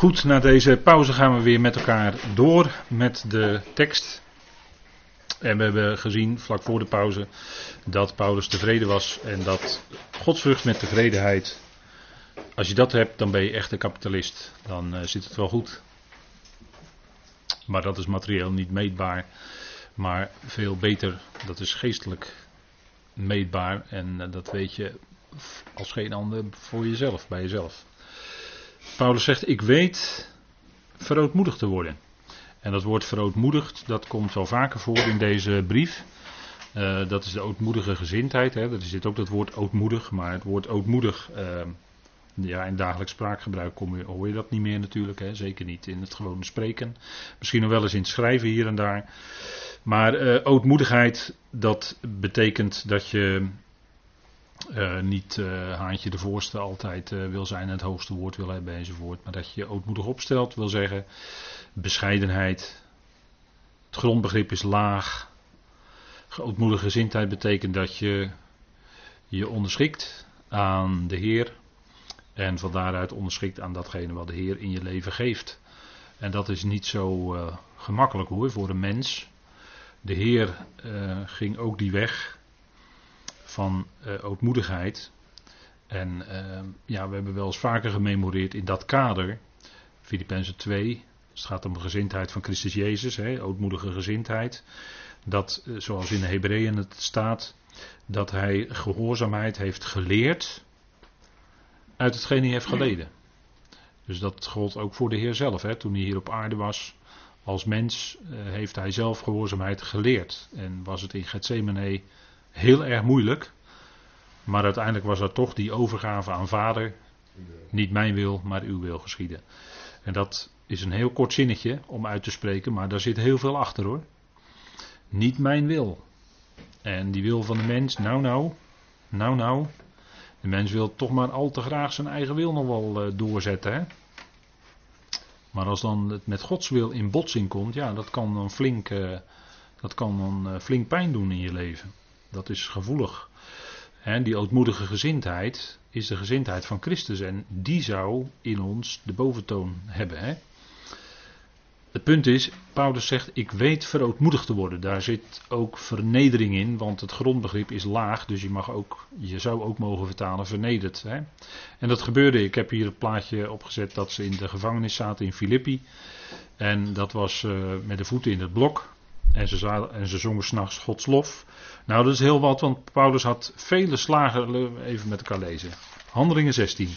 Goed, na deze pauze gaan we weer met elkaar door met de tekst. En we hebben gezien vlak voor de pauze dat Paulus tevreden was en dat godsvrucht met tevredenheid, als je dat hebt, dan ben je echt een kapitalist. Dan uh, zit het wel goed. Maar dat is materieel niet meetbaar, maar veel beter, dat is geestelijk meetbaar en uh, dat weet je als geen ander voor jezelf, bij jezelf. Paulus zegt, ik weet verootmoedigd te worden. En dat woord verootmoedigd, dat komt wel vaker voor in deze brief. Uh, dat is de ootmoedige gezindheid. Hè. Er zit ook dat woord ootmoedig, maar het woord ootmoedig, uh, ja, in dagelijks spraakgebruik kom je, hoor je dat niet meer natuurlijk. Hè. Zeker niet in het gewone spreken. Misschien nog wel eens in het schrijven hier en daar. Maar uh, ootmoedigheid, dat betekent dat je uh, niet uh, haantje de voorste altijd uh, wil zijn en het hoogste woord wil hebben enzovoort. Maar dat je je ootmoedig opstelt wil zeggen bescheidenheid. Het grondbegrip is laag. Ootmoedige gezindheid betekent dat je je onderschikt aan de Heer. En van daaruit onderschikt aan datgene wat de Heer in je leven geeft. En dat is niet zo gemakkelijk hoor voor een mens. De Heer ging ook die weg van uh, ootmoedigheid. En uh, ja, we hebben wel eens vaker gememoreerd in dat kader. Filippenzen 2. Het gaat om de gezindheid van Christus Jezus, hè, ootmoedige gezindheid. Dat, uh, zoals in de Hebreeën het staat, dat hij gehoorzaamheid heeft geleerd uit hetgeen hij heeft geleden. Dus dat gold ook voor de Heer zelf. Hè. Toen hij hier op aarde was, als mens, heeft hij zelf gehoorzaamheid geleerd. En was het in Gethsemane heel erg moeilijk. Maar uiteindelijk was er toch die overgave aan vader. Niet mijn wil, maar uw wil geschieden. En dat is een heel kort zinnetje om uit te spreken, maar daar zit heel veel achter hoor. Niet mijn wil. En die wil van de mens, nou nou, nou nou. De mens wil toch maar al te graag zijn eigen wil nog wel uh, doorzetten. Hè? Maar als dan het met Gods wil in botsing komt, ja, dat kan dan flink, uh, dat kan dan, uh, flink pijn doen in je leven. Dat is gevoelig. En die ootmoedige gezindheid is de gezindheid van Christus en die zou in ons de boventoon hebben. Hè? Het punt is, Paulus zegt, ik weet verootmoedigd te worden. Daar zit ook vernedering in, want het grondbegrip is laag, dus je, mag ook, je zou ook mogen vertalen vernederd. Hè? En dat gebeurde, ik heb hier het plaatje opgezet dat ze in de gevangenis zaten in Filippi. En dat was uh, met de voeten in het blok. En ze, en ze zongen s'nachts Gods lof. Nou, dat is heel wat, want Paulus had vele slagen. Even met elkaar lezen. Handelingen 16.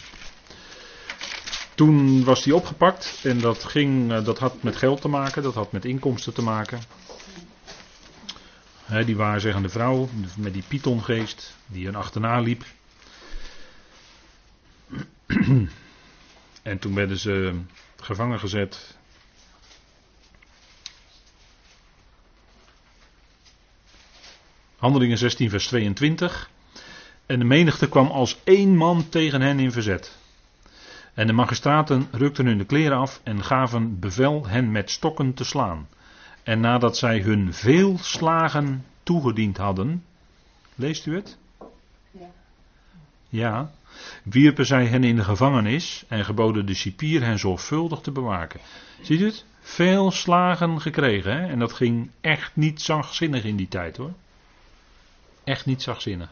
Toen was hij opgepakt en dat, ging, eh, dat had met geld te maken, dat had met inkomsten te maken. He, die waarzegende vrouw met die pythongeest die hen achterna liep. en toen werden ze gevangen gezet Handelingen 16, vers 22. En de menigte kwam als één man tegen hen in verzet. En de magistraten rukten hun de kleren af en gaven bevel hen met stokken te slaan. En nadat zij hun veel slagen toegediend hadden. Leest u het? Ja. Ja. Wierpen zij hen in de gevangenis en geboden de cipier hen zorgvuldig te bewaken. Ziet u het? Veel slagen gekregen hè? en dat ging echt niet zachtzinnig in die tijd hoor. Echt niet zachtzinnig.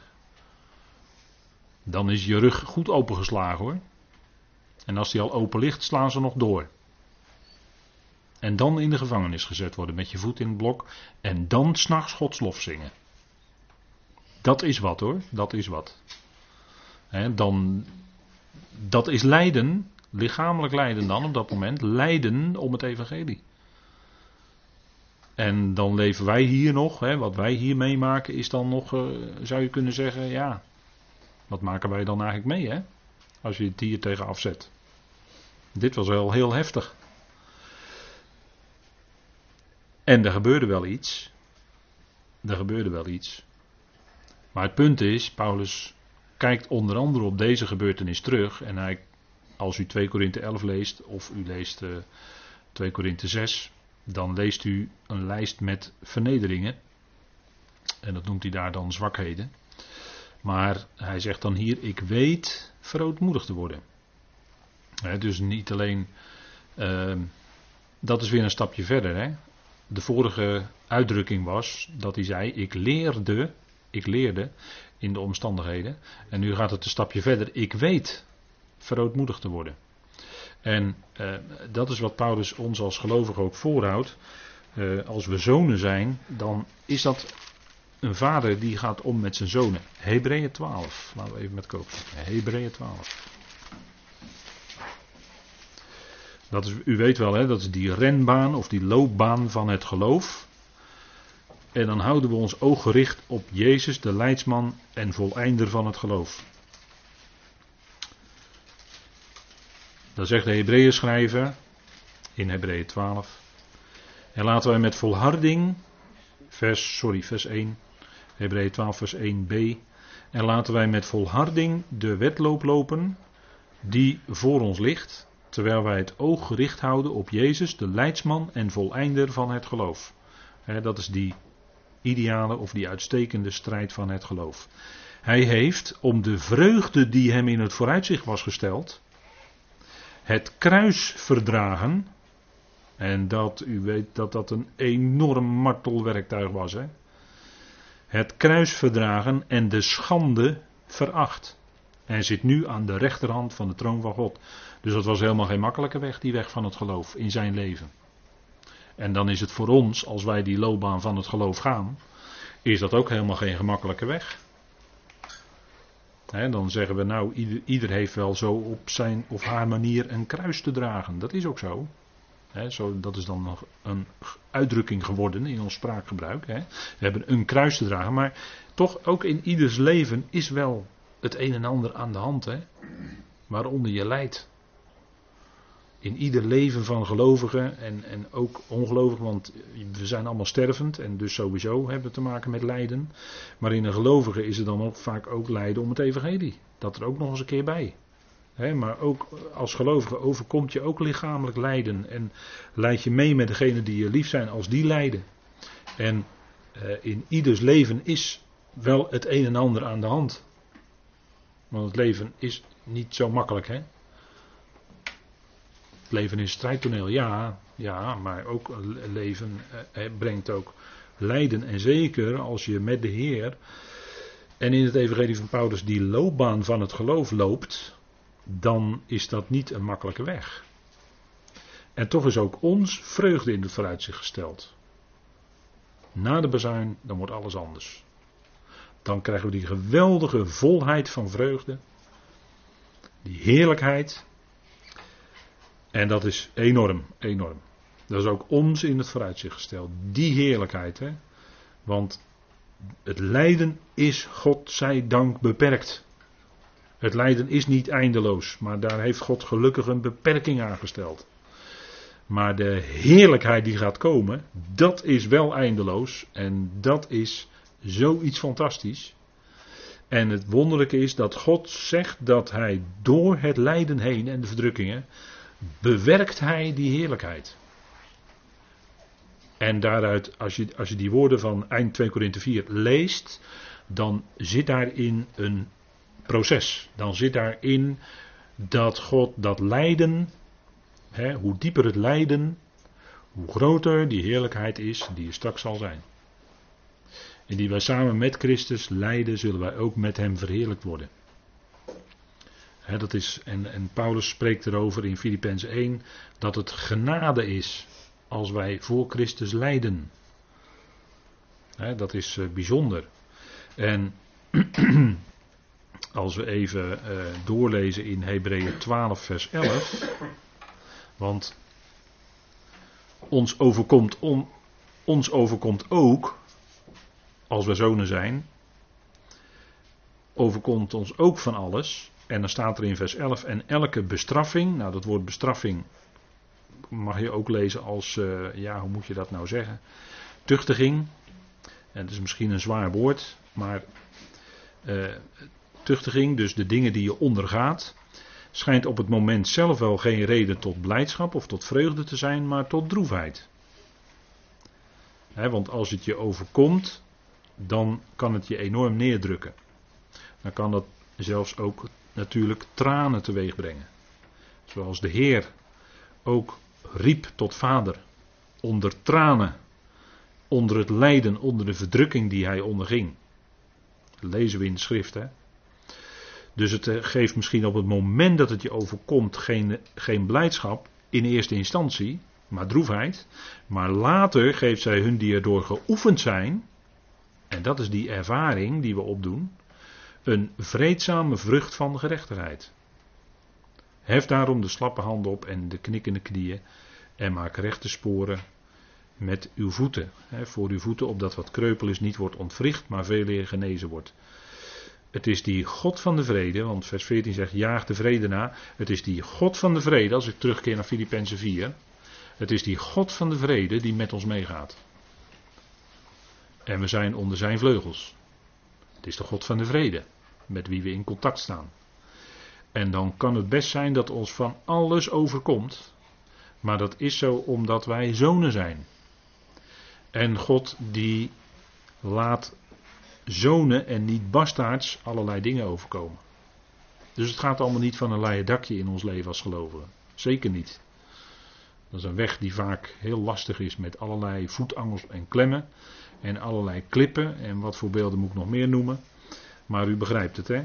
Dan is je rug goed opengeslagen hoor. En als die al open ligt, slaan ze nog door. En dan in de gevangenis gezet worden met je voet in het blok. En dan s'nachts godslof zingen. Dat is wat hoor, dat is wat. dan, dat is lijden, lichamelijk lijden dan op dat moment, lijden om het evangelie. En dan leven wij hier nog, hè, wat wij hier meemaken is dan nog, uh, zou je kunnen zeggen, ja, wat maken wij dan eigenlijk mee, hè? Als je het hier tegen afzet. Dit was wel heel heftig. En er gebeurde wel iets. Er gebeurde wel iets. Maar het punt is, Paulus kijkt onder andere op deze gebeurtenis terug. En hij, als u 2 Korinthe 11 leest, of u leest uh, 2 Korinthe 6, dan leest u een lijst met vernederingen. En dat noemt hij daar dan zwakheden. Maar hij zegt dan hier: Ik weet verootmoedigd te worden. dus niet alleen Ehm, dat is weer een stapje verder. Hè? De vorige uitdrukking was dat hij zei: Ik leerde, ik leerde in de omstandigheden. En nu gaat het een stapje verder. Ik weet verootmoedigd te worden. En uh, dat is wat Paulus ons als gelovigen ook voorhoudt. Uh, als we zonen zijn, dan is dat een vader die gaat om met zijn zonen. Hebreeën 12. Laten we even met koop. Hebreeën 12. Dat is, u weet wel, hè, dat is die renbaan of die loopbaan van het geloof. En dan houden we ons oog gericht op Jezus, de leidsman en voleinder van het geloof. Dan zegt de Hebreeën schrijver in Hebreeën 12. En laten wij met volharding, vers, sorry, vers 1, Hebreeën 12, vers 1b. En laten wij met volharding de wedloop lopen die voor ons ligt, terwijl wij het oog gericht houden op Jezus, de leidsman en voleinder van het geloof. dat is die ideale of die uitstekende strijd van het geloof. Hij heeft, om de vreugde die hem in het vooruitzicht was gesteld, het kruis verdragen. En dat, u weet dat dat een enorm martelwerktuig was. Hè? Het kruis verdragen en de schande veracht. En zit nu aan de rechterhand van de troon van God. Dus dat was helemaal geen makkelijke weg, die weg van het geloof in zijn leven. En dan is het voor ons, als wij die loopbaan van het geloof gaan, is dat ook helemaal geen gemakkelijke weg. Dan zeggen we nou, ieder, heeft wel zo op zijn of haar manier een kruis te dragen. Dat is ook zo. zo dat is dan nog een uitdrukking geworden in ons spraakgebruik. We hebben een kruis te dragen, maar toch ook in ieders leven is wel het een en ander aan de hand. Waaronder je lijdt in ieder leven van gelovigen en, en ook ongelovigen, want we zijn allemaal stervend en dus sowieso hebben we te maken met lijden. Maar in een gelovige is er dan ook vaak ook lijden om het evangelie. Dat er ook nog eens een keer bij. maar ook als gelovige overkomt je ook lichamelijk lijden en leid je mee met degenen die je lief zijn als die lijden. En uh, in ieders leven is wel het een en ander aan de hand. Want het leven is niet zo makkelijk, hè? Leven is strijdtoneel, ja, ja, maar ook leven eh, brengt ook lijden. En zeker als je met de Heer en in het Evangelie van Paulus die loopbaan van het geloof loopt, dan is dat niet een makkelijke weg. En toch is ook ons vreugde in het vooruitzicht gesteld. Na de bezuin, dan wordt alles anders. Dan krijgen we die geweldige volheid van vreugde, die heerlijkheid, en dat is enorm, enorm. Dat is ook ons in het vooruitzicht gesteld. Die heerlijkheid. Hè? Want het lijden is, God zij dank, beperkt. Het lijden is niet eindeloos, maar daar heeft God gelukkig een beperking aan gesteld. Maar de heerlijkheid die gaat komen, dat is wel eindeloos. En dat is zoiets fantastisch. En het wonderlijke is dat God zegt dat hij door het lijden heen en de verdrukkingen bewerkt hij die heerlijkheid. En daaruit, als je, als je die woorden van eind 2 Korinthe 4 leest, dan zit daarin een proces. Dan zit daarin dat God dat lijden, hè, hoe dieper het lijden, hoe groter die heerlijkheid is die er straks zal zijn. En die wij samen met Christus lijden, zullen wij ook met Hem verheerlijkt worden dat is, en, en Paulus spreekt erover in Filippenzen 1 dat het genade is als wij voor Christus lijden. dat is uh, bijzonder. En als we even uh, doorlezen in Hebreeën 12, vers 11. Want ons overkomt, on, ons overkomt ook, als we zonen zijn, overkomt ons ook van alles. En dan staat er in vers 11, en elke bestraffing, nou dat woord bestraffing mag je ook lezen als, uh, ja hoe moet je dat nou zeggen, tuchtiging. En het is misschien een zwaar woord, maar uh, tuchtiging, dus de dingen die je ondergaat, schijnt op het moment zelf wel geen reden tot blijdschap of tot vreugde te zijn, maar tot droefheid. want als het je overkomt, dan kan het je enorm neerdrukken. Dan kan dat zelfs ook natuurlijk tranen teweeg brengen. Zoals de Heer ook riep tot vader. Onder tranen. Onder het lijden, onder de verdrukking die hij onderging. Lezen we in de schrift. Hè? Dus het eh, geeft misschien op het moment dat het je overkomt geen, geen blijdschap in eerste instantie, maar droefheid. Maar later geeft zij hun die erdoor geoefend zijn, en dat is die ervaring die we opdoen, een vreedzame vrucht van gerechtigheid. Hef daarom de slappe handen op en de knikkende knieën en maak rechte sporen met uw voeten. voor uw voeten, opdat wat kreupel is niet wordt ontwricht, maar veel eer genezen wordt. Het is die God van de vrede, want vers 14 zegt jaag de vrede na. Het is die God van de vrede, als ik terugkeer naar Filippenzen 4. Het is die God van de vrede die met ons meegaat. En we zijn onder zijn vleugels. Het is de God van de vrede, met wie we in contact staan. En dan kan het best zijn dat ons van alles overkomt. Maar dat is zo omdat wij zonen zijn. En God die laat zonen en niet bastaards allerlei dingen overkomen. Dus het gaat allemaal niet van een leien dakje in ons leven als gelovigen. Zeker niet. Dat is een weg die vaak heel lastig is met allerlei voetangels en klemmen. En allerlei klippen. En wat voor beelden moet ik nog meer noemen. Maar u begrijpt het hè.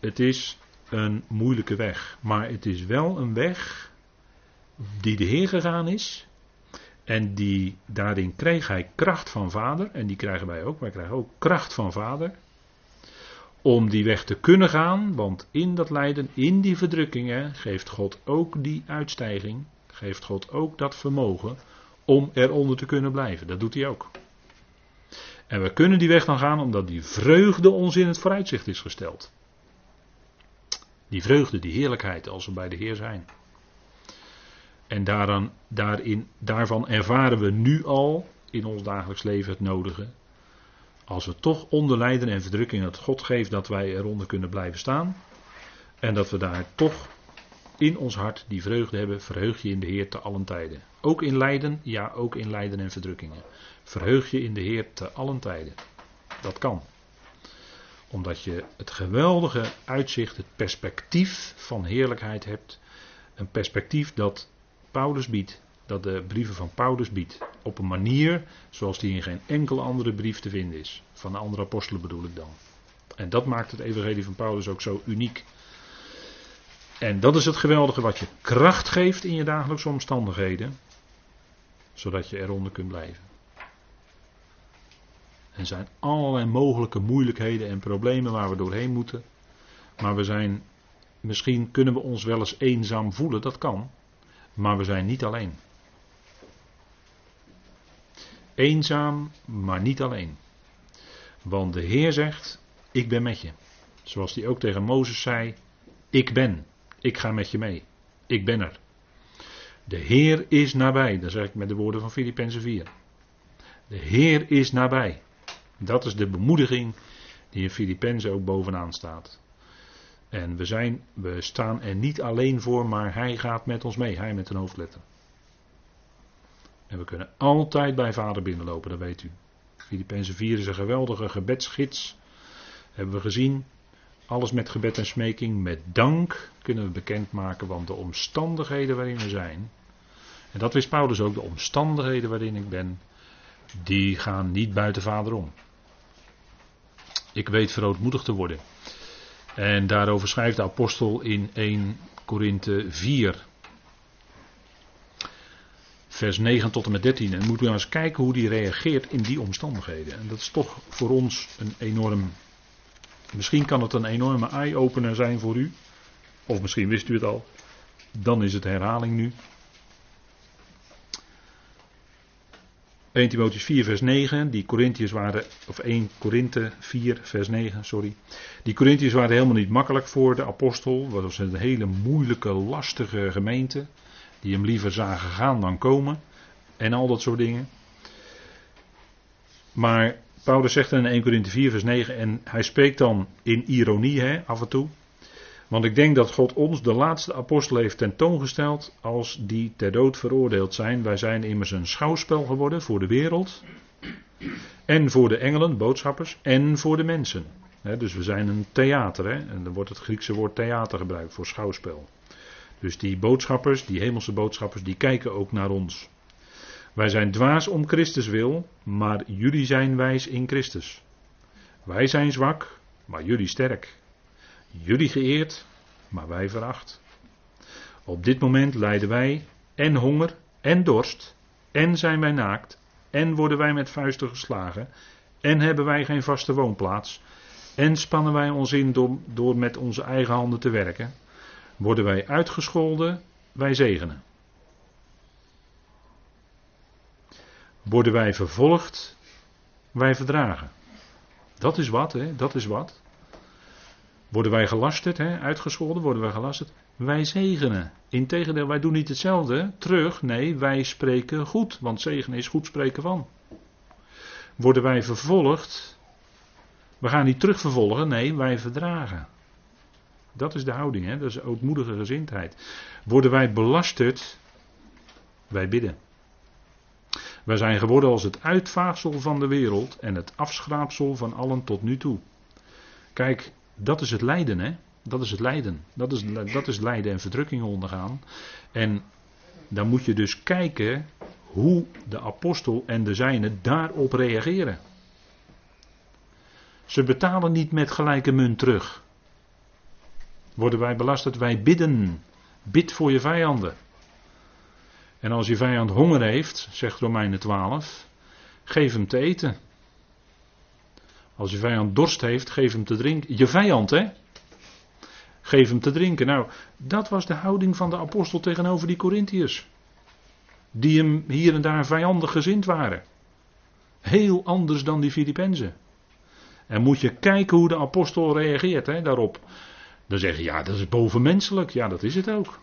Het is een moeilijke weg. Maar het is wel een weg die de Heer gegaan is. En die, daarin kreeg hij kracht van vader. En die krijgen wij ook. Wij krijgen ook kracht van vader. Om die weg te kunnen gaan. Want in dat lijden, in die verdrukkingen, geeft God ook die uitstijging. Geeft God ook dat vermogen om eronder te kunnen blijven. Dat doet hij ook. En we kunnen die weg dan gaan omdat die vreugde ons in het vooruitzicht is gesteld. Die vreugde, die heerlijkheid als we bij de Heer zijn. En daarin, daarvan ervaren we nu al in ons dagelijks leven het nodige. Als we toch onder lijden en verdrukking het God geeft dat wij eronder kunnen blijven staan. En dat we daar toch in ons hart die vreugde hebben, verheug je in de Heer te allen tijden. Ook in lijden, ja, ook in lijden en verdrukkingen. Verheug je in de Heer te allen tijden. Dat kan. Omdat je het geweldige uitzicht, het perspectief van heerlijkheid hebt. Een perspectief dat Paulus biedt, dat de brieven van Paulus biedt. Op een manier zoals die in geen enkele andere brief te vinden is. Van de andere apostelen bedoel ik dan. En dat maakt het evangelie van Paulus ook zo uniek. En dat is het geweldige wat je kracht geeft in je dagelijkse omstandigheden. Zodat je eronder kunt blijven. Er zijn allerlei mogelijke moeilijkheden en problemen waar we doorheen moeten. Maar we zijn, misschien kunnen we ons wel eens eenzaam voelen, dat kan. Maar we zijn niet alleen. Eenzaam, maar niet alleen. Want de Heer zegt: Ik ben met je. Zoals hij ook tegen Mozes zei: Ik ben. Ik ga met je mee. Ik ben er. De Heer is nabij. Dat zeg ik met de woorden van Filippenzen 4. De Heer is nabij. Dat is de bemoediging die in Filippenzen ook bovenaan staat. En we, zijn, we staan er niet alleen voor, maar hij gaat met ons mee. Hij met een hoofdletter. En we kunnen altijd bij vader binnenlopen, dat weet u. Filippenzen 4 is een geweldige gebedsgids. Hebben we gezien. Alles met gebed en smeking, met dank kunnen we bekendmaken, want de omstandigheden waarin we zijn, en dat wist Paulus ook, de omstandigheden waarin ik ben, die gaan niet buiten vader om. Ik weet verootmoedigd te worden. En daarover schrijft de apostel in 1 Korinthe 4. Vers 9 tot en met 13. En moeten we eens kijken hoe die reageert in die omstandigheden. En dat is toch voor ons een enorm. Misschien kan het een enorme eye-opener zijn voor u. Of misschien wist u het al. Dan is het herhaling nu. 1 Timotheus 4 vers 9, die Corinthiërs waren, of 1 Korinthe 4 vers 9, sorry. Die Corinthiërs waren helemaal niet makkelijk voor de apostel. Dat was een hele moeilijke, lastige gemeente. Die hem liever zagen gaan dan komen. En al dat soort dingen. Maar Paulus zegt in 1 Korinthe 4 vers 9, en hij spreekt dan in ironie hè, af en toe. Want ik denk dat God ons, de laatste apostel, heeft tentoongesteld als die ter dood veroordeeld zijn. Wij zijn immers een schouwspel geworden voor de wereld. En voor de engelen, boodschappers, en voor de mensen. dus we zijn een theater, en dan wordt het Griekse woord theater gebruikt voor schouwspel. Dus die boodschappers, die hemelse boodschappers, die kijken ook naar ons. Wij zijn dwaas om Christus wil, maar jullie zijn wijs in Christus. Wij zijn zwak, maar jullie sterk. Jullie geëerd, maar wij veracht. Op dit moment lijden wij en honger en dorst, en zijn wij naakt, en worden wij met vuisten geslagen, en hebben wij geen vaste woonplaats, en spannen wij ons in door, door met onze eigen handen te werken. Worden wij uitgescholden, wij zegenen. Worden wij vervolgd, wij verdragen. Dat is wat, hè? dat is wat. Worden wij gelasterd, hè? uitgescholden, worden wij gelasterd, wij zegenen. Integendeel, wij doen niet hetzelfde terug. Nee, wij spreken goed, want zegenen is goed spreken van. Worden wij vervolgd, we gaan niet terugvervolgen, nee, wij verdragen. Dat is de houding, hè? dat is ootmoedige gezindheid. Worden wij belasterd, wij bidden. Wij zijn geworden als het uitvaagsel van de wereld en het afschraapsel van allen tot nu toe. Kijk, dat is het lijden, hè? Dat is het lijden. Dat is, dat is lijden en verdrukkingen ondergaan. En dan moet je dus kijken hoe de apostel en de zijnen daarop reageren. Ze betalen niet met gelijke munt terug. Worden wij belasterd? Wij bidden. Bid voor je vijanden. En als je vijand honger heeft, zegt Romeinen 12, geef hem te eten. Als je vijand dorst heeft, geef hem te drinken. Je vijand, hè? Geef hem te drinken. Nou, dat was de houding van de apostel tegenover die Corinthiërs. Die hem hier en daar vijandig gezind waren. Heel anders dan die Filippenzen. En moet je kijken hoe de apostel reageert hè, daarop. Dan zeg je, ja, dat is bovenmenselijk. Ja, dat is het ook.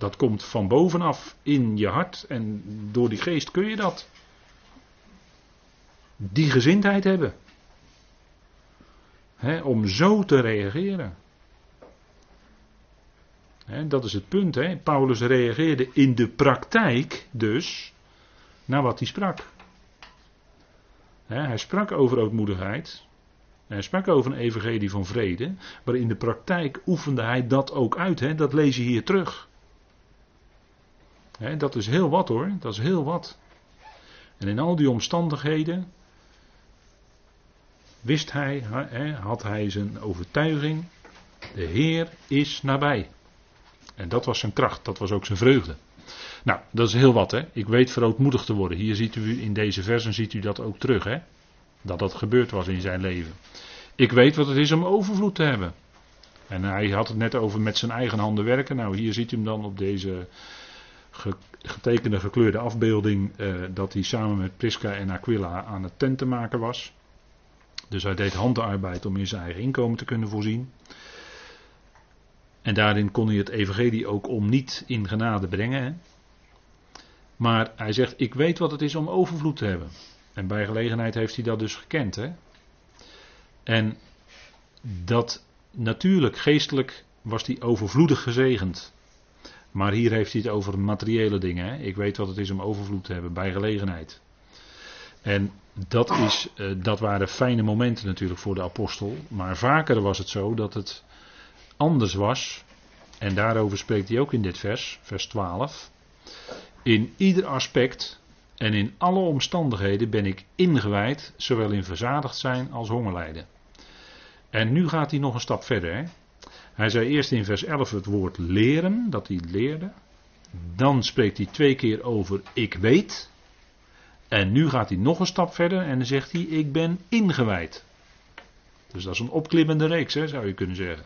Dat komt van bovenaf in je hart en door die geest kun je dat. Die gezindheid hebben. om zo te reageren. dat is het punt. Paulus reageerde in de praktijk dus naar wat hij sprak. hij sprak over ootmoedigheid. Hij sprak over een evangelie van vrede. Maar in de praktijk oefende hij dat ook uit. Dat lees je hier terug dat is heel wat hoor, dat is heel wat. En in al die omstandigheden wist hij, had hij zijn overtuiging, de Heer is nabij. En dat was zijn kracht, dat was ook zijn vreugde. Nou, dat is heel wat hè. Ik weet verootmoedigd te worden. Hier ziet u in deze versen ziet u dat ook terug hè. Dat dat gebeurd was in zijn leven. Ik weet wat het is om overvloed te hebben. En hij had het net over met zijn eigen handen werken. Nou, hier ziet u hem dan op deze getekende gekleurde afbeelding eh, dat hij samen met Prisca en Aquila aan het tenten maken was. Dus hij deed handenarbeid om in zijn eigen inkomen te kunnen voorzien. En daarin kon hij het evangelie ook om niet in genade brengen. Maar hij zegt, ik weet wat het is om overvloed te hebben. En bij gelegenheid heeft hij dat dus gekend. Hè? En dat natuurlijk geestelijk was hij overvloedig gezegend. Maar hier heeft hij het over materiële dingen. Hè? Ik weet wat het is om overvloed te hebben bij gelegenheid. En dat, is, uh, dat waren fijne momenten natuurlijk voor de apostel. Maar vaker was het zo dat het anders was. En daarover spreekt hij ook in dit vers, vers 12. In ieder aspect en in alle omstandigheden ben ik ingewijd, zowel in verzadigd zijn als hongerlijden. En nu gaat hij nog een stap verder. Hè? Hij zei eerst in vers 11 het woord leren, dat hij leerde. Dan spreekt hij twee keer over ik weet. En nu gaat hij nog een stap verder en dan zegt hij ik ben ingewijd. Dus dat is een opklimmende reeks, hè, zou je kunnen zeggen.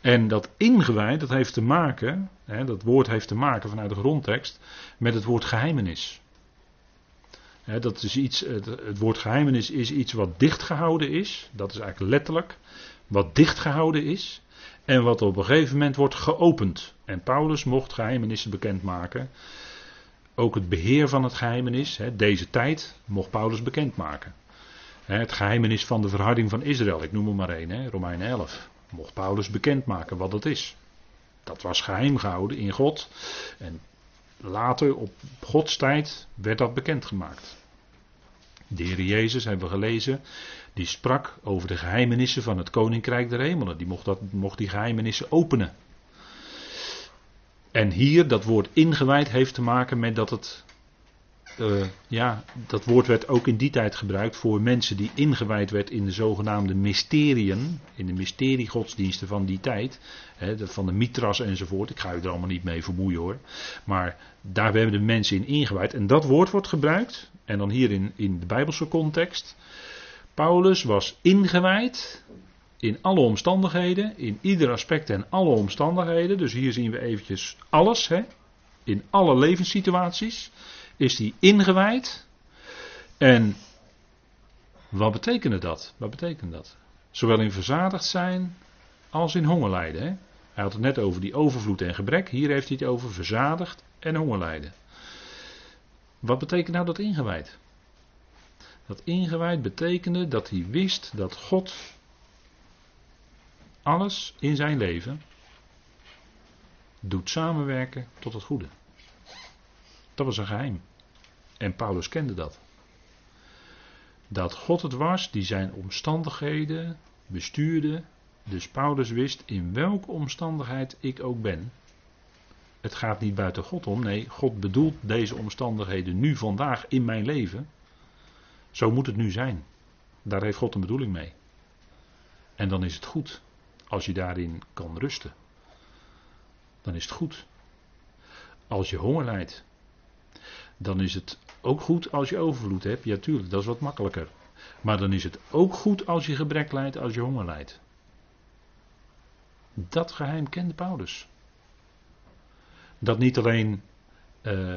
En dat ingewijd, dat heeft te maken, hè, dat woord heeft te maken vanuit de grondtekst, met het woord geheimenis. Hè, dat is iets, het, het woord geheimenis is iets wat dichtgehouden is, dat is eigenlijk letterlijk, wat dichtgehouden is. En wat op een gegeven moment wordt geopend. En Paulus mocht geheimenissen bekendmaken. Ook het beheer van het geheimenis, deze tijd, mocht Paulus bekendmaken. Het geheimenis van de verharding van Israël, ik noem er maar één, Romein 11. Mocht Paulus bekendmaken wat dat is. Dat was geheim gehouden in God. En later, op Gods tijd, werd dat bekendgemaakt. De Heer Jezus, hebben we gelezen, die sprak over de geheimenissen van het Koninkrijk der Hemelen. Die mocht, dat, mocht die geheimenissen openen. En hier, dat woord ingewijd heeft te maken met dat het. Uh, ja, dat woord werd ook in die tijd gebruikt voor mensen die ingewijd werd in de zogenaamde mysteriën, in de mysteriegodsdiensten van die tijd, hè, van de mitras enzovoort. Ik ga u er allemaal niet mee vermoeien hoor. Maar daar werden de mensen in ingewijd. En dat woord wordt gebruikt, en dan hier in, in de Bijbelse context. Paulus was ingewijd in alle omstandigheden, in ieder aspect en alle omstandigheden. Dus hier zien we eventjes alles, hè? in alle levenssituaties is hij ingewijd. En wat betekende dat? Wat betekent dat? Zowel in verzadigd zijn als in hongerlijden. Hij had het net over die overvloed en gebrek. Hier heeft hij het over verzadigd en hongerlijden. Wat betekent nou dat ingewijd? Dat ingewijd betekende dat hij wist dat God alles in zijn leven doet samenwerken tot het goede. Dat was een geheim. En Paulus kende dat. Dat God het was die zijn omstandigheden bestuurde. Dus Paulus wist in welke omstandigheid ik ook ben. Het gaat niet buiten God om. Nee, God bedoelt deze omstandigheden nu vandaag in mijn leven. Zo moet het nu zijn. Daar heeft God een bedoeling mee. En dan is het goed als je daarin kan rusten. Dan is het goed. Als je honger lijdt, dan is het ook goed als je overvloed hebt. Ja, tuurlijk, dat is wat makkelijker. Maar dan is het ook goed als je gebrek lijdt, als je honger lijdt. Dat geheim kende Paulus. Dat niet alleen uh,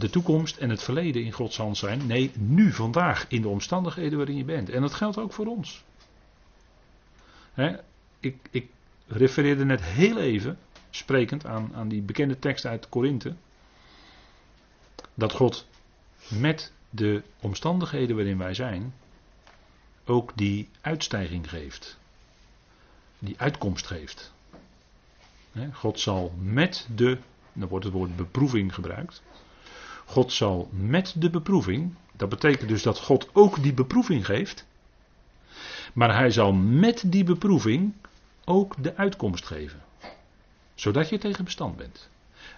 de toekomst en het verleden in Gods hand zijn. Nee, nu, vandaag, in de omstandigheden waarin je bent. En dat geldt ook voor ons. ik, ik refereerde net heel even, sprekend aan, aan die bekende tekst uit Korinthe. Dat God met de omstandigheden waarin wij zijn, ook die uitstijging geeft. Die uitkomst geeft. God zal met de, dan wordt het woord beproeving gebruikt. God zal met de beproeving, dat betekent dus dat God ook die beproeving geeft. Maar hij zal met die beproeving ook de uitkomst geven. Zodat je tegen bestand bent.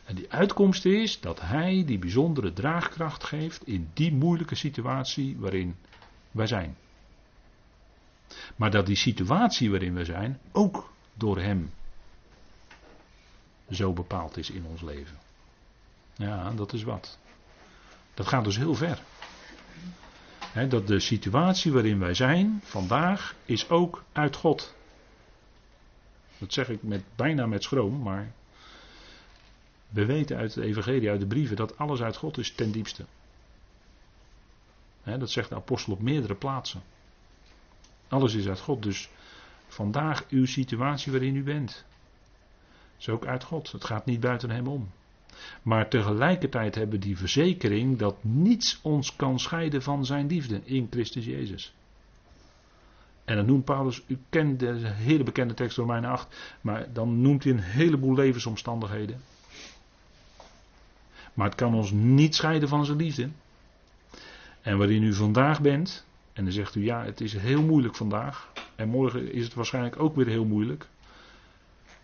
En die uitkomst is dat hij die bijzondere draagkracht geeft in die moeilijke situatie waarin wij zijn. Maar dat die situatie waarin we zijn ook door hem zo bepaald is in ons leven. Ja, dat is wat. Dat gaat dus heel ver. dat de situatie waarin wij zijn vandaag is ook uit God. Dat zeg ik met, bijna met schroom, maar we weten uit de evangelie, uit de brieven, dat alles uit God is ten diepste. dat zegt de apostel op meerdere plaatsen. Alles is uit God, dus vandaag uw situatie waarin u bent. Is ook uit God. Het gaat niet buiten hem om. Maar tegelijkertijd hebben die verzekering dat niets ons kan scheiden van zijn liefde in Christus Jezus. En dan noemt Paulus, u kent de hele bekende tekst Romeinen 8, maar dan noemt hij een heleboel levensomstandigheden. Maar het kan ons niet scheiden van zijn liefde. En waarin u vandaag bent, en dan zegt u ja, het is heel moeilijk vandaag, en morgen is het waarschijnlijk ook weer heel moeilijk.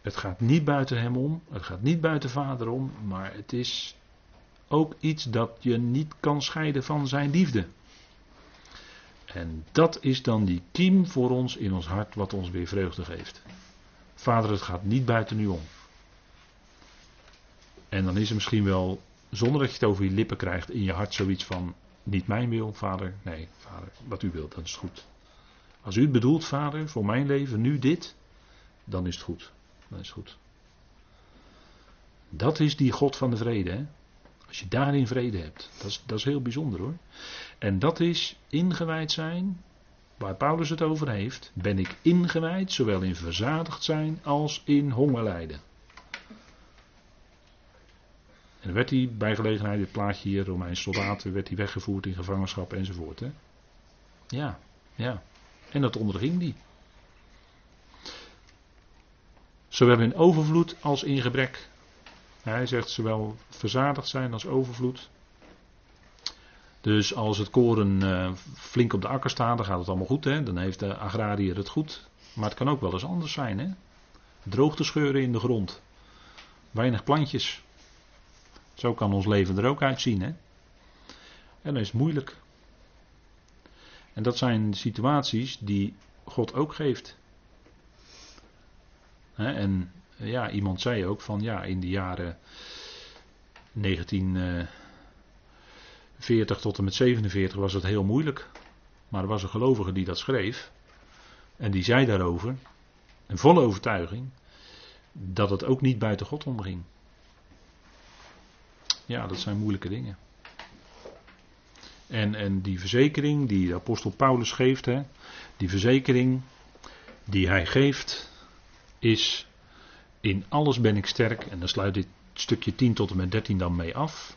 Het gaat niet buiten hem om, het gaat niet buiten vader om, maar het is ook iets dat je niet kan scheiden van zijn liefde. En dat is dan die kiem voor ons in ons hart, wat ons weer vreugde geeft. Vader, het gaat niet buiten u om. En dan is er misschien wel, zonder dat je het over je lippen krijgt, in je hart zoiets van: niet mijn wil, vader. Nee, vader, wat u wilt, dat is goed. Als u het bedoelt, vader, voor mijn leven nu dit, dan is het goed. Dat is goed. Dat is die God van de vrede. Hè? Als je daarin vrede hebt. Dat is, dat is heel bijzonder hoor. En dat is ingewijd zijn. Waar Paulus het over heeft. Ben ik ingewijd, zowel in verzadigd zijn als in hongerlijden. En dan werd hij bij gelegenheid, dit plaatje hier, Romeinse soldaten, werd hij weggevoerd in gevangenschap enzovoort. Hè? Ja, ja. En dat onderging die. Zowel in overvloed als in gebrek. Hij zegt zowel verzadigd zijn als overvloed. Dus als het koren uh, flink op de akker staat, dan gaat het allemaal goed. Hè? Dan heeft de agrariër het goed. Maar het kan ook wel eens anders zijn. Hè? Droogte scheuren in de grond. weinig plantjes. Zo kan ons leven er ook uitzien. Hè? En dat is moeilijk. En dat zijn situaties die God ook geeft. En ja, iemand zei ook van ja, in de jaren 1940 tot en met 47 was het heel moeilijk. Maar er was een gelovige die dat schreef. En die zei daarover, in volle overtuiging, dat het ook niet buiten God omging. Ja, dat zijn moeilijke dingen. En, en die verzekering die de apostel Paulus geeft, hè, die verzekering die hij geeft, is in alles ben ik sterk. En dan sluit dit stukje 10 tot en met 13 dan mee af.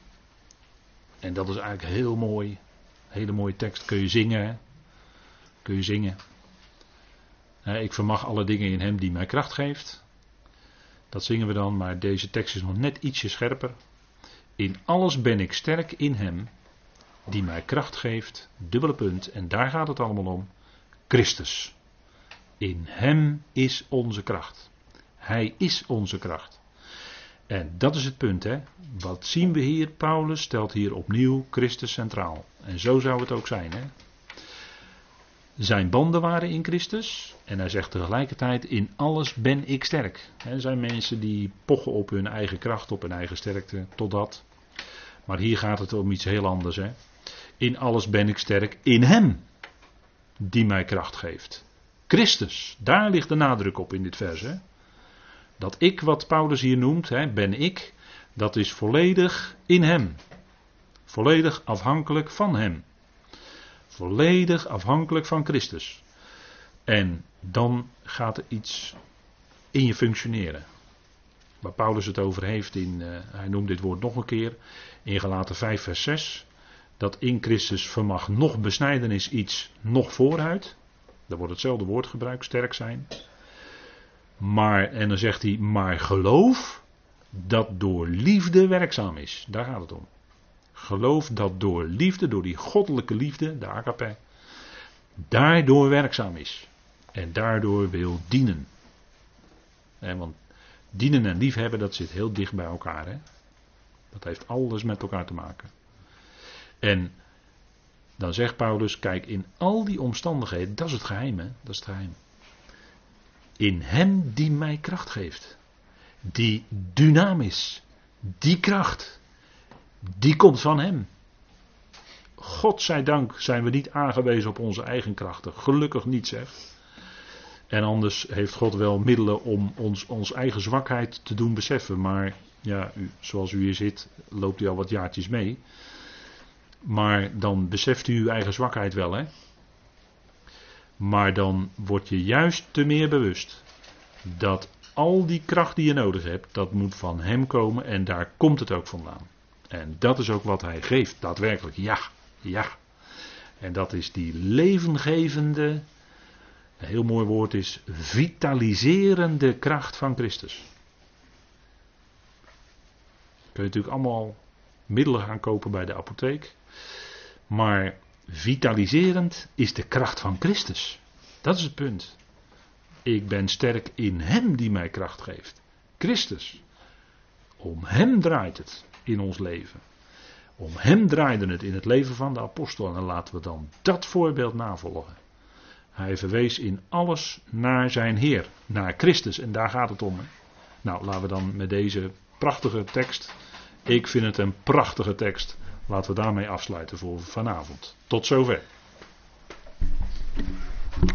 En dat is eigenlijk heel mooi. Hele mooie tekst. Kun je zingen. Hè? Kun je zingen. Ik vermag alle dingen in hem die mij kracht geeft. Dat zingen we dan, maar deze tekst is nog net ietsje scherper. In alles ben ik sterk in hem die mij kracht geeft. Dubbele punt. En daar gaat het allemaal om. Christus. In hem is onze kracht. Hij is onze kracht. En dat is het punt, hè. Wat zien we hier? Paulus stelt hier opnieuw Christus centraal. En zo zou het ook zijn, hè. Zijn banden waren in Christus. En hij zegt tegelijkertijd: In alles ben ik sterk. Er zijn mensen die pochen op hun eigen kracht, op hun eigen sterkte, tot dat. Maar hier gaat het om iets heel anders. Hè? In alles ben ik sterk in Hem, die mij kracht geeft. Christus, daar ligt de nadruk op in dit vers. Hè? Dat ik, wat Paulus hier noemt, hè, ben ik, dat is volledig in Hem. Volledig afhankelijk van Hem. Volledig afhankelijk van Christus. En dan gaat er iets in je functioneren. Waar Paulus het over heeft, in, uh, hij noemt dit woord nog een keer, in Galaten 5 vers 6. Dat in Christus vermag nog besnijdenis iets nog vooruit. Daar wordt hetzelfde woord gebruikt, sterk zijn. Maar, en dan zegt hij, maar geloof dat door liefde werkzaam is. Daar gaat het om. Geloof dat door liefde, door die goddelijke liefde, de agape, daardoor werkzaam is. En daardoor wil dienen. want dienen en liefhebben, dat zit heel dicht bij elkaar. Hè? Dat heeft alles met elkaar te maken. En dan zegt Paulus, kijk, in al die omstandigheden, dat is het geheim, hè? dat is het geheim. In hem die mij kracht geeft. Die dynamisch. Die kracht. Die komt van hem. God zij dank zijn we niet aangewezen op onze eigen krachten. Gelukkig niet zeg. En anders heeft God wel middelen om ons, ons eigen zwakheid te doen beseffen. Maar ja, u, zoals u hier zit, loopt u al wat jaartjes mee. Maar dan beseft u uw eigen zwakheid wel, hè? Maar dan word je juist te meer bewust dat al die kracht die je nodig hebt, dat moet van Hem komen en daar komt het ook vandaan. En dat is ook wat Hij geeft, daadwerkelijk. Ja, ja. En dat is die levengevende, een heel mooi woord is, vitaliserende kracht van Christus. Kun je natuurlijk allemaal middelen gaan kopen bij de apotheek. Maar vitaliserend is de kracht van Christus. Dat is het punt. Ik ben sterk in Hem die mij kracht geeft. Christus. Om Hem draait het in ons leven. Om Hem draaide het in het leven van de apostel. En laten we dan dat voorbeeld navolgen. Hij verwees in alles naar zijn Heer, naar Christus. En daar gaat het om. Nou, laten we dan met deze prachtige tekst. Ik vind het een prachtige tekst. Laten we daarmee afsluiten voor vanavond. Tot zover.